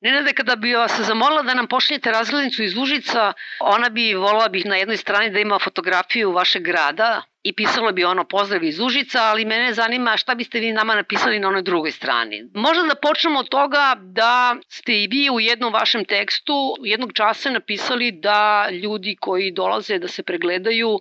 Nenade, kada bi vas zamolila da nam pošljete razglednicu iz Užica, ona bi, volila bih na jednoj strani da ima fotografiju vašeg grada i pisalo bi ono pozdrav iz Užica, ali mene zanima šta biste vi nama napisali na onoj drugoj strani. Možda da počnemo od toga da ste i vi u jednom vašem tekstu jednog časa napisali da ljudi koji dolaze da se pregledaju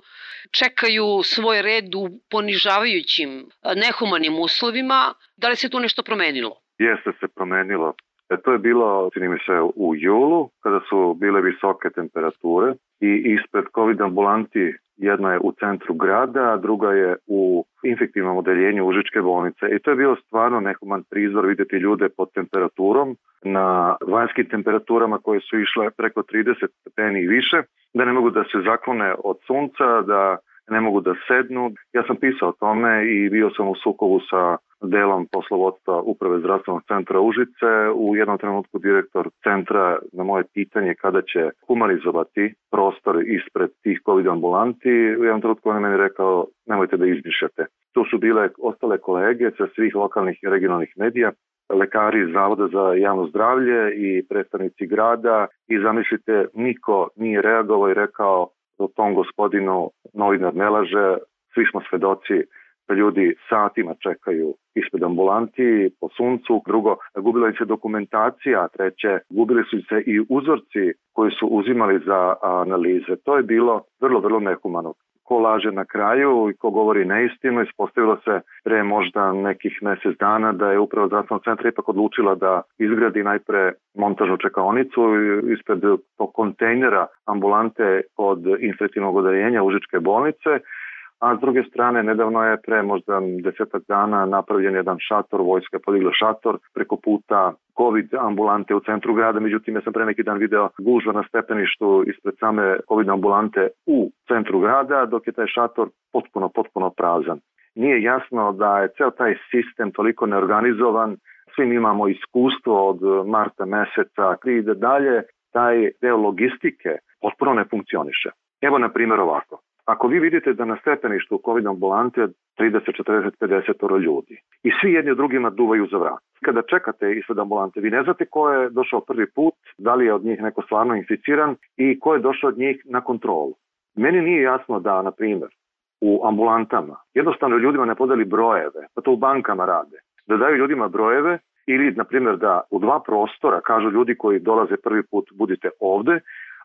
čekaju svoj red u ponižavajućim, nehumanim uslovima. Da li se tu nešto promenilo? Jeste se promenilo. E, to je bilo, čini mi se, u julu, kada su bile visoke temperature i ispred COVID ambulanti jedna je u centru grada, a druga je u infektivnom odeljenju Užičke bolnice. I to je bio stvarno nehuman prizor videti ljude pod temperaturom, na vanjskim temperaturama koje su išle preko 30 stepeni i više, da ne mogu da se zaklone od sunca, da ne mogu da sednu. Ja sam pisao o tome i bio sam u sukovu sa delom poslovodstva Uprave zdravstvenog centra Užice. U jednom trenutku direktor centra na moje pitanje kada će humanizovati prostor ispred tih COVID ambulanti, u jednom trenutku on je meni rekao nemojte da izmišljate. Tu su bile ostale kolege sa svih lokalnih i regionalnih medija, lekari iz Zavoda za javno zdravlje i predstavnici grada i zamislite niko nije reagovao i rekao o tom gospodinu novinar ne laže, svi smo svedoci da ljudi satima čekaju ispred ambulanti po suncu, drugo, gubila se dokumentacija, treće, gubili su se i uzorci koji su uzimali za analize. To je bilo vrlo, vrlo nehumano ko laže na kraju i ko govori neistinu. Ispostavilo se pre možda nekih mesec dana da je upravo zdravstvenog centra ipak odlučila da izgradi najpre montažnu čekaonicu ispred kontejnera ambulante od infektivnog odeljenja Užičke bolnice, a s druge strane nedavno je pre možda desetak dana napravljen jedan šator, vojska podigla šator preko puta COVID ambulante u centru grada, međutim ja sam pre neki dan video gužva na stepeništu ispred same COVID ambulante u centru grada, dok je taj šator potpuno, potpuno prazan. Nije jasno da je ceo taj sistem toliko neorganizovan, svi mi imamo iskustvo od marta meseca i da dalje taj deo logistike potpuno ne funkcioniše. Evo na primjer ovako. Ako vi vidite da na stepeništu COVID ambulante 30, 40, 50 ljudi i svi jedni drugima duvaju za vrat. Kada čekate ispred ambulante, vi ne znate ko je došao prvi put, da li je od njih neko stvarno inficiran i ko je došao od njih na kontrolu. Meni nije jasno da, na primjer, u ambulantama jednostavno ljudima ne podeli brojeve, pa to u bankama rade, da daju ljudima brojeve ili, na primjer, da u dva prostora kažu ljudi koji dolaze prvi put budite ovde,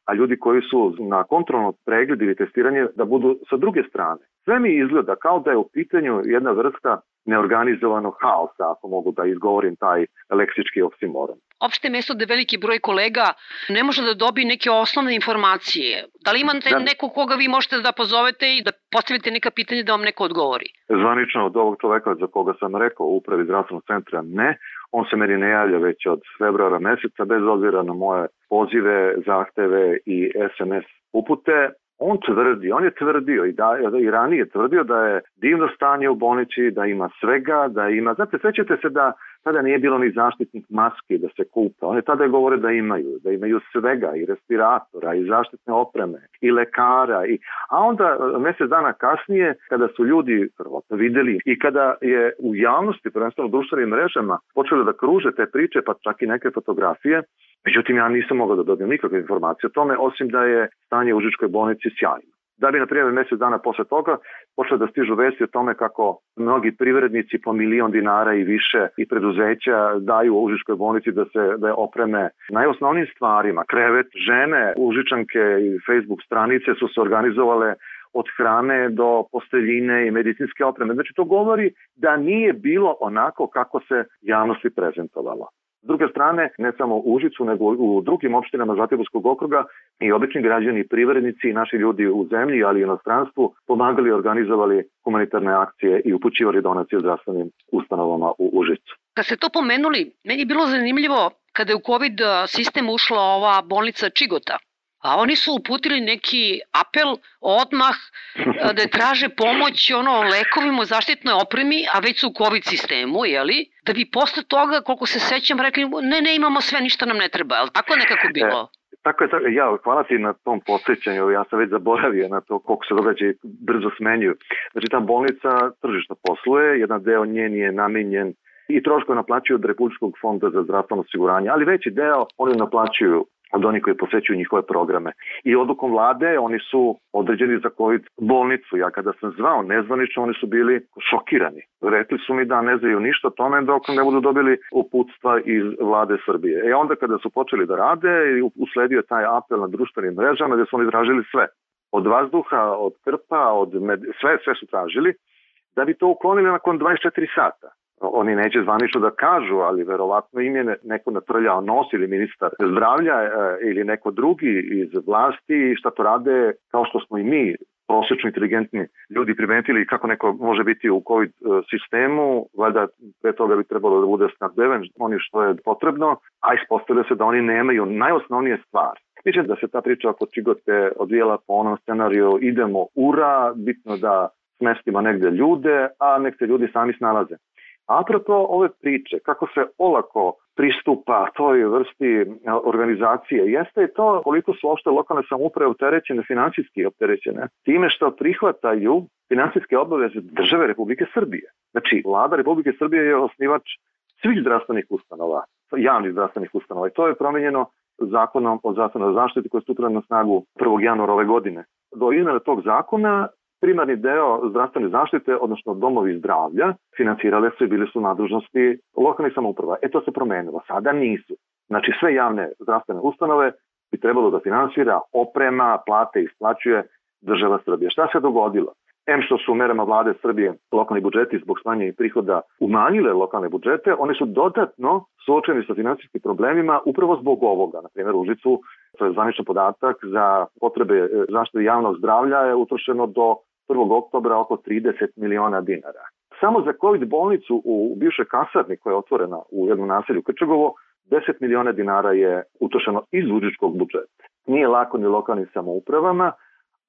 a ljudi koji su na kontrolnom pregledu ili testiranje da budu sa druge strane. Sve mi izgleda kao da je u pitanju jedna vrsta neorganizovanog haosa, ako mogu da izgovorim taj leksički oksimoron. Opšte mesto da veliki broj kolega ne može da dobije neke osnovne informacije. Da li imate da. neko koga vi možete da pozovete i da postavite neka pitanja da vam neko odgovori? Zvanično od ovog čoveka za koga sam rekao u upravi zdravstvenog centra ne, On se meni ne javlja već od februara meseca, bez obzira na moje pozive, zahteve i SMS upute. On tvrdi, on je tvrdio i, da, i ranije tvrdio da je divno stanje u bolnici, da ima svega, da ima... Znate, svećate se da tada nije bilo ni zaštitnih maski da se kupa. Oni tada govore da imaju, da imaju svega i respiratora i zaštitne opreme i lekara. I, a onda mesec dana kasnije kada su ljudi prvo videli i kada je u javnosti, prvenstveno u društvenim mrežama, počeli da kruže te priče, pa čak i neke fotografije, Međutim, ja nisam mogao da dobijem nikakve informacije o tome, osim da je stanje u Užičkoj bolnici sjajno da bi, na primjer, mesec dana posle toga počele da stižu vesti o tome kako mnogi privrednici po milion dinara i više i preduzeća daju u Užičkoj bolnici da se da je opreme najosnovnim stvarima. Krevet, žene, Užičanke i Facebook stranice su se organizovale od hrane do posteljine i medicinske opreme. Znači to govori da nije bilo onako kako se javnosti prezentovalo. S druge strane, ne samo u Užicu, nego u drugim opštinama Zlatiborskog okruga i obični građani, privrednici i naši ljudi u zemlji, ali i inostranstvu, pomagali i organizovali humanitarne akcije i upućivali donacije zdravstvenim ustanovama u Užicu. Kad ste to pomenuli, meni je bilo zanimljivo kada je u COVID sistem ušla ova bolnica Čigota, a oni su uputili neki apel odmah da traže pomoć ono, lekovima, zaštitnoj opremi, a već su u COVID sistemu, jeli? Da bi posle toga, koliko se sećam, rekli, ne, ne, imamo sve, ništa nam ne treba, je tako nekako e, bilo? E, tako je, tako, ja, hvala ti na tom podsjećanju, ja sam već zaboravio na to koliko se događa brzo smenjuju. Znači, ta bolnica tržišno posluje, jedan deo njen je namenjen i troškove naplaćuju od Republičkog fonda za zdravstveno osiguranje, ali veći deo oni naplaćuju od onih koji posećuju njihove programe. I odlukom vlade oni su određeni za COVID bolnicu. Ja kada sam zvao nezvanično, oni su bili šokirani. Rekli su mi da ne znaju ništa o tome dok ne budu dobili uputstva iz vlade Srbije. E onda kada su počeli da rade, usledio taj apel na društvenim mrežama gde su oni tražili sve. Od vazduha, od krpa, od med... sve, sve su tražili da bi to uklonili nakon 24 sata oni neće zvanično da kažu, ali verovatno im je neko natrljao nos ili ministar zdravlja e, ili neko drugi iz vlasti šta to rade kao što smo i mi prosečno inteligentni ljudi primetili kako neko može biti u COVID e, sistemu, valjda pre toga bi trebalo da bude snabdeven oni što je potrebno, a ispostavlja se da oni nemaju najosnovnije stvari. Mislim da se ta priča oko Čigote odvijela po onom scenariju idemo ura, bitno da smestimo negde ljude, a nek se ljudi sami snalaze. Apropo ove priče, kako se olako pristupa toj vrsti organizacije, jeste to koliko su ošte lokalne samuprave opterećene, finansijski opterećene, time što prihvataju finansijske obaveze države Republike Srbije. Znači, vlada Republike Srbije je osnivač svih zdravstvenih ustanova, javnih zdravstvenih ustanova i to je promenjeno zakonom o zdravstvenoj zaštiti koji je stupila na snagu 1. januara ove godine. Do izmene tog zakona primarni deo zdravstvene zaštite, odnosno domovi zdravlja, financirale su i bili su nadružnosti lokalnih samouprava. E to se promenilo, sada nisu. Znači sve javne zdravstvene ustanove bi trebalo da finansira oprema, plate isplaćuje država Srbije. Šta se dogodilo? Em što su merama vlade Srbije lokalni budžeti zbog smanjenih prihoda umanjile lokalne budžete, oni su dodatno suočeni sa finansijskim problemima upravo zbog ovoga. Na primjer, u Užicu, to je zvaničan podatak, za potrebe e, zaštite javnog zdravlja je utrošeno do 1. oktobra oko 30 miliona dinara. Samo za COVID bolnicu u bivšoj kasarni koja je otvorena u jednom naselju Krčegovo, 10 miliona dinara je utošeno iz uđičkog budžeta. Nije lako ni lokalnim samoupravama,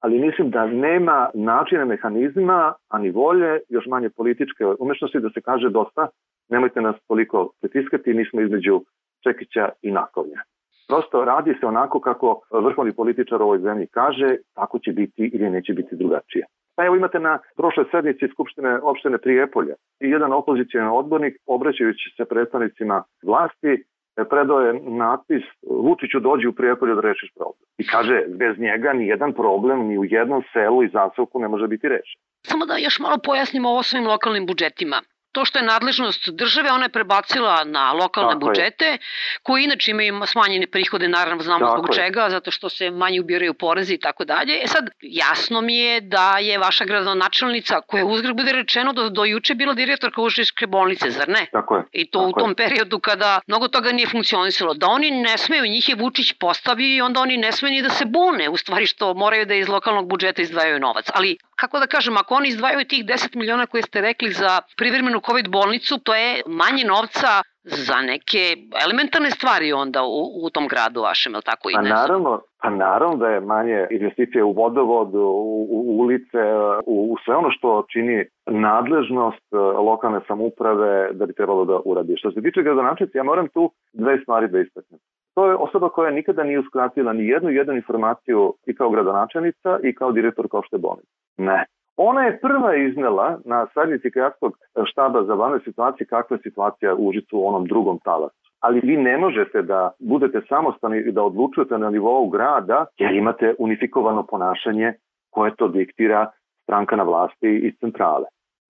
ali mislim da nema načina, mehanizma, a ni volje, još manje političke umešnosti da se kaže dosta, nemojte nas toliko pritiskati, mi smo između Čekića i Nakovnja. Prosto radi se onako kako vrhovni političar u ovoj zemlji kaže, tako će biti ili neće biti drugačije. Pa evo imate na prošle sednici Skupštine opštine Prijepolje i jedan opozicijan odbornik obraćajući se predstavnicima vlasti predao je natpis Vučiću dođi u Prijepolje da rešiš problem. I kaže, bez njega ni jedan problem ni u jednom selu i zasavku ne može biti rešen. Samo da još malo pojasnimo ovo svojim lokalnim budžetima to što je nadležnost države, ona je prebacila na lokalne Tako budžete, je. koji inače imaju smanjene prihode, naravno znamo Tako zbog je. čega, zato što se manje ubiraju porezi i tako dalje. E sad, jasno mi je da je vaša gradonačelnica, koja je uzgled bude rečeno do, do juče bila direktorka Užičke bolnice, zar ne? Tako je. I to Tako u tom je. periodu kada mnogo toga nije funkcionisalo. Da oni ne smeju, njih je Vučić postavio i onda oni ne smeju ni da se bune, u stvari što moraju da iz lokalnog budžeta izdvajaju novac. Ali, kako da kažem, ako oni izdvajaju tih 10 miliona koje ste rekli za privremenu COVID bolnicu, to je manje novca za neke elementarne stvari onda u, u tom gradu vašem, ili tako? I pa naravno, pa naravno da je manje investicije u vodovod, u, u ulice, u, u sve ono što čini nadležnost e, lokalne samuprave da bi trebalo da uradi. Što se tiče gradonačnici, ja moram tu dve stvari da istaknem. To je osoba koja nikada nije uskratila ni jednu jednu informaciju i kao gradonačelnica i kao direktor kao što je bolnica. Ne. Ona je prva iznela na sednici Kratskog štaba za vanne situacije kakva je situacija u Užicu u onom drugom talasu. Ali vi ne možete da budete samostani i da odlučujete na nivou grada jer imate unifikovano ponašanje koje to diktira stranka na vlasti iz centrale.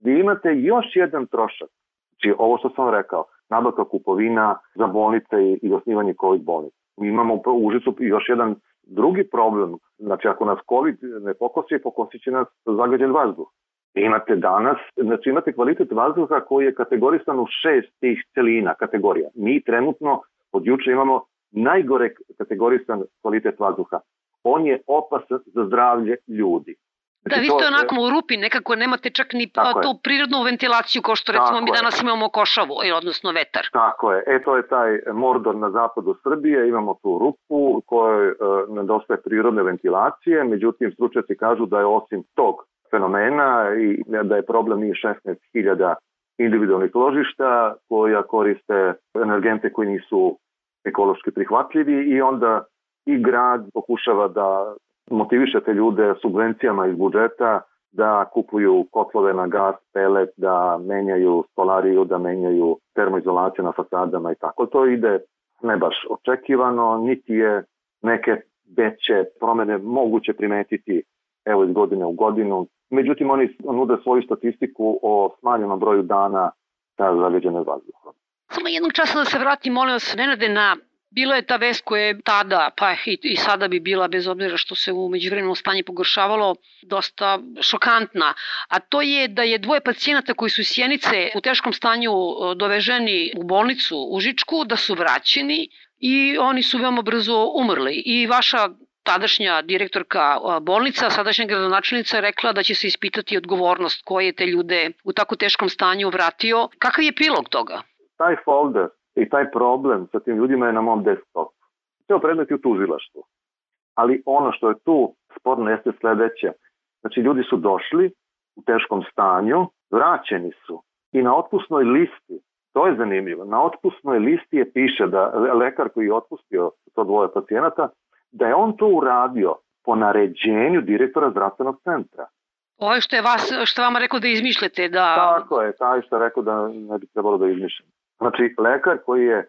Vi imate još jedan trošak, znači ovo što sam rekao, nabavka kupovina za bolnice i osnivanje COVID bolnice. Mi imamo u Užicu još jedan drugi problem, znači ako nas COVID ne pokosi, pokosit će nas zagađen vazduh. Imate danas, znači imate kvalitet vazduha koji je kategorisan u šest tih celina kategorija. Mi trenutno od juče imamo najgore kategorisan kvalitet vazduha. On je opasan za zdravlje ljudi. Znači, da, vi ste onako u rupi, nekako nemate čak ni pa, tu prirodnu ventilaciju kao što recimo Tako mi je. danas imamo košavu, odnosno vetar. Tako je, e to je taj mordor na zapadu Srbije, imamo tu rupu kojoj e, nedostaje prirodne ventilacije, međutim stručnjaci kažu da je osim tog fenomena i da je problem i 16.000 individualnih ložišta koja koriste energente koji nisu ekološki prihvatljivi i onda i grad pokušava da motivišete ljude subvencijama iz budžeta da kupuju kotlove na gas, pelet, da menjaju stolariju, da menjaju termoizolaciju na fasadama i tako. To ide ne baš očekivano, niti je neke veće promene moguće primetiti evo iz godine u godinu. Međutim, oni nude svoju statistiku o smanjenom broju dana sa zagađene vazduhom. Samo jednog časa da se vratim, molim vas, Nenade, na Bila je ta vest koja je tada, pa i, i sada bi bila, bez obzira što se u međuvremenu stanje pogoršavalo, dosta šokantna. A to je da je dvoje pacijenata koji su iz Sjenice u teškom stanju doveženi u bolnicu u Žičku, da su vraćeni i oni su veoma brzo umrli. I vaša tadašnja direktorka bolnica, sadašnja gradonačelnica je rekla da će se ispitati odgovornost koje je te ljude u tako teškom stanju vratio. Kakav je pilog toga? Taj folder i taj problem sa tim ljudima je na mom desktopu. Ceo predmet je u tužilaštvu. Ali ono što je tu sporno jeste sledeće. Znači, ljudi su došli u teškom stanju, vraćeni su i na otpusnoj listi, to je zanimljivo, na otpusnoj listi je piše da lekar koji je otpustio to dvoje pacijenata, da je on to uradio po naređenju direktora zdravstvenog centra. Ovo što je vas, što vama rekao da izmišljate, da... Tako je, taj što je rekao da ne bi trebalo da izmišljam. Znači, lekar koji je e,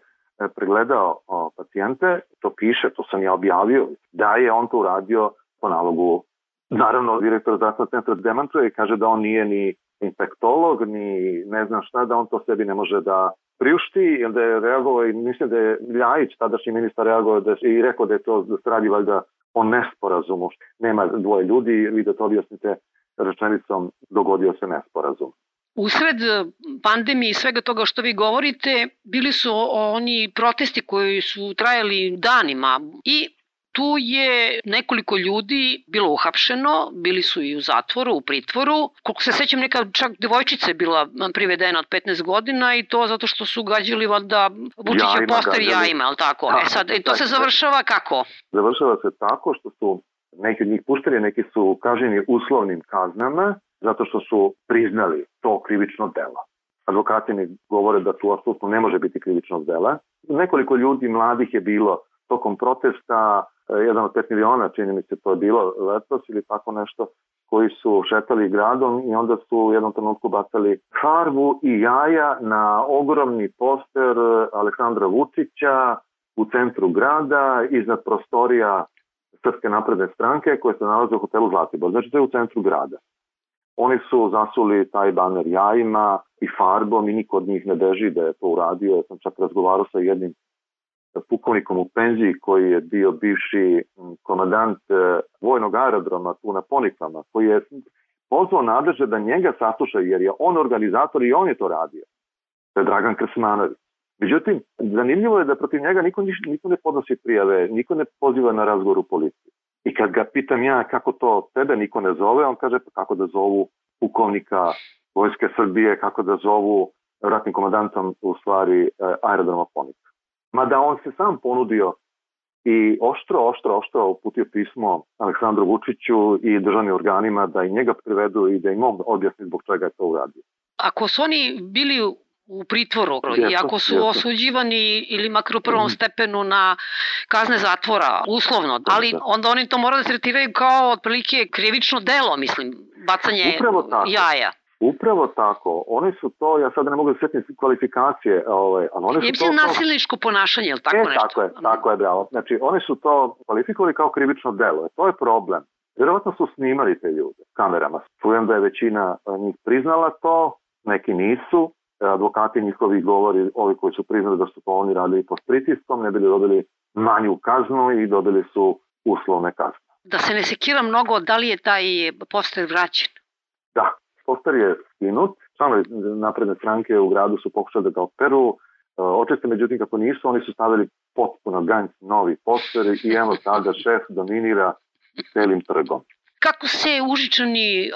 pregledao pacijente, to piše, to sam ja objavio, da je on to uradio po nalogu. Naravno, direktor zdravstvenog centra demantuje i kaže da on nije ni infektolog, ni ne znam šta, da on to sebi ne može da priušti, jer da je reagovao i mislim da je Ljajić, tadašnji ministar, reagovao da, i rekao da je to da se radi valjda o nesporazumu. Nema dvoje ljudi, vi da to objasnite rečenicom, dogodio se nesporazum. Usred e, pandemije i svega toga što vi govorite, bili su oni protesti koji su trajali danima i tu je nekoliko ljudi bilo uhapšeno, bili su i u zatvoru, u pritvoru. Koliko se sećam, neka čak devojčica je bila privedena od 15 godina i to zato što su gađali valjda Vučića poster jajima, ali tako? Da, e sad, to se završava kako? Završava se tako što su neki od njih pušteni, neki su kaženi uslovnim kaznama, zato što su priznali to krivično delo. Advokati mi govore da tu apsolutno ne može biti krivičnog dela. Nekoliko ljudi mladih je bilo tokom protesta, e, jedan od 5 miliona, čini mi se to je bilo letos ili tako nešto, koji su šetali gradom i onda su u jednom trenutku bacali farbu i jaja na ogromni poster Aleksandra Vučića u centru grada iznad prostorija Srpske napredne stranke koje se nalaze u hotelu Zlatibor. Znači to je u centru grada. Oni su zasuli taj baner jajima i farbom i niko od njih ne beži da je to uradio. Ja sam čak razgovarao sa jednim pukovnikom u penziji koji je bio bivši komandant e, vojnog aerodroma tu na Ponikvama, koji je pozvao nadleže da njega saslušaju jer je on organizator i on je to radio. To je Dragan Krsmanović. Međutim, zanimljivo je da protiv njega niko, niko ne podnosi prijave, niko ne poziva na razgovor u policiji. I kad ga pitam ja kako to tebe niko ne zove, on kaže pa kako da zovu pukovnika Vojske Srbije, kako da zovu ratnim komandantom u stvari e, aerodroma Ponika. Mada on se sam ponudio i oštro, oštro, oštro uputio pismo Aleksandru Vučiću i državnim organima da i njega privedu i da im on objasni zbog čega je to uradio. Ako su oni bili u pritvoru i ako su osuđivani ili makar u prvom mhm. stepenu na kazne zatvora, uslovno, ali da. onda oni to moraju da tretiraju kao otprilike krivično delo, mislim, bacanje jaja. Upravo tako. Oni su to, ja sad ne mogu da sjetim kvalifikacije, ovaj, ali oni su to... nasilničko ponašanje, ili tako e, nešto? Tako je, tako je, bravo. Znači, oni su to kvalifikovali kao krivično delo. To je problem. Vjerovatno su snimali te ljude kamerama. Čujem da je većina njih priznala to, neki nisu, advokati njihovi govori, ovi koji su priznali da su to oni radili pod pritiskom, ne bili dobili manju kaznu i dobili su uslovne kazne. Da se ne sekira mnogo, da li je taj poster vraćen? Da, poster je skinut. Članovi napredne stranke u gradu su pokušali da ga operu. E, očiste, međutim, kako nisu, oni su stavili potpuno ganj novi poster i evo sada šef dominira celim trgom kako se Užičani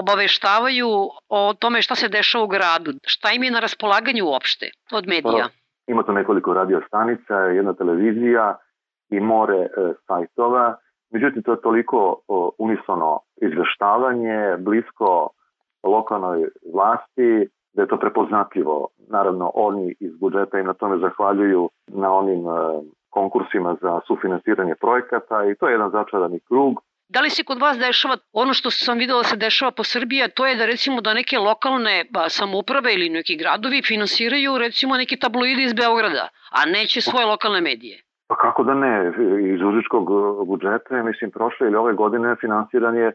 obaveštavaju o tome šta se dešava u gradu? Šta im je na raspolaganju uopšte od medija? Ima to nekoliko radio stanica, jedna televizija i more e, sajtova. Međutim, to je toliko o, unisono izveštavanje, blisko lokalnoj vlasti, da je to prepoznatljivo. Naravno, oni iz budžeta i na tome zahvaljuju na onim e, konkursima za sufinansiranje projekata i to je jedan začarani krug Da li se kod vas dešava ono što sam videla da se dešava po Srbiji, a to je da recimo da neke lokalne ba, samouprave ili neki gradovi finansiraju recimo neke tabloide iz Beograda, a neće svoje lokalne medije? Pa kako da ne, iz užičkog budžeta, mislim, prošle ili ove godine finansiran je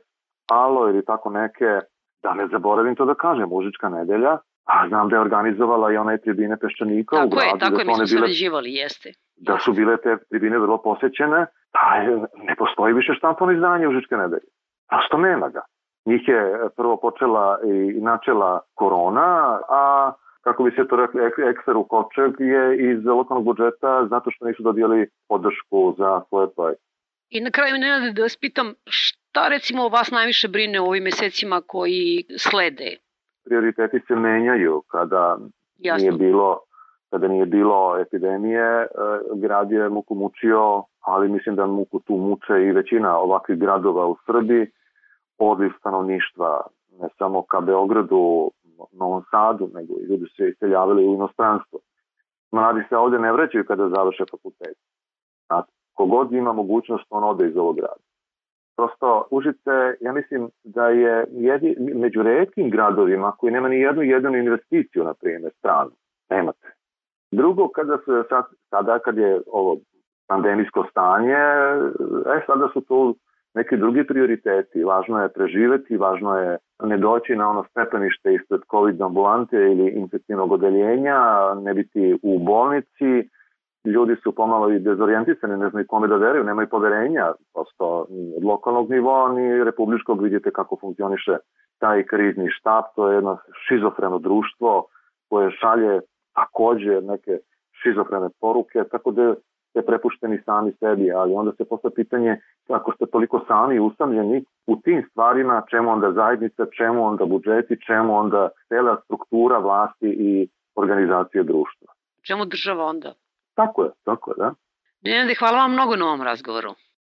Alo ili tako neke, da ne zaboravim to da kažem, Užička nedelja, a znam da je organizovala i one tribine Peščanika tako u gradu. Je, tako da je, mi smo bile, sarađivali, jeste. Da su bile te tribine vrlo posećene, pa ne postoji više štampano izdanje Užičke nedelje. Prosto nema ga. Njih je prvo počela i načela korona, a kako bi se to rekli, ekser u Kočeg je iz lokalnog budžeta zato što nisu dobijali podršku za svoje projekte. I na kraju, Nenade, da vas pitam, šta recimo vas najviše brine u ovim mesecima koji slede? Prioriteti se menjaju kada Jasno. nije bilo kada nije bilo epidemije, e, grad je muku mučio, ali mislim da muku tu muče i većina ovakvih gradova u Srbiji, odliv stanovništva, ne samo ka Beogradu, Novom Sadu, nego i ljudi se iseljavali u inostranstvo. Mladi se ovde ne vraćaju kada završe fakultet. A kogod ima mogućnost, on ode iz ovog grada. Prosto, Užice, ja mislim da je jedi, među redkim gradovima koji nema ni jednu jednu investiciju, na primjer, stranu. Nemate. Drugo, kada se sad, sada kad je ovo pandemijsko stanje, e, sada su tu neki drugi prioriteti. Važno je preživeti, važno je ne doći na ono stepenište ispred COVID ambulante ili infektivnog odeljenja, ne biti u bolnici, ljudi su pomalo i dezorijentisani, ne znaju kome da veruju, nemaju poverenja, prosto ni od lokalnog nivoa, ni republičkog, vidite kako funkcioniše taj krizni štab, to je jedno šizofreno društvo koje šalje takođe neke šizofrene poruke, tako da ste prepušteni sami sebi, ali onda se posle pitanje ako ste toliko sami usamljeni u tim stvarima, čemu onda zajednica, čemu onda budžeti, čemu onda cela struktura vlasti i organizacije društva. Čemu država onda? Tako je, tako je, da. Nenade, hvala vam mnogo na ovom razgovoru.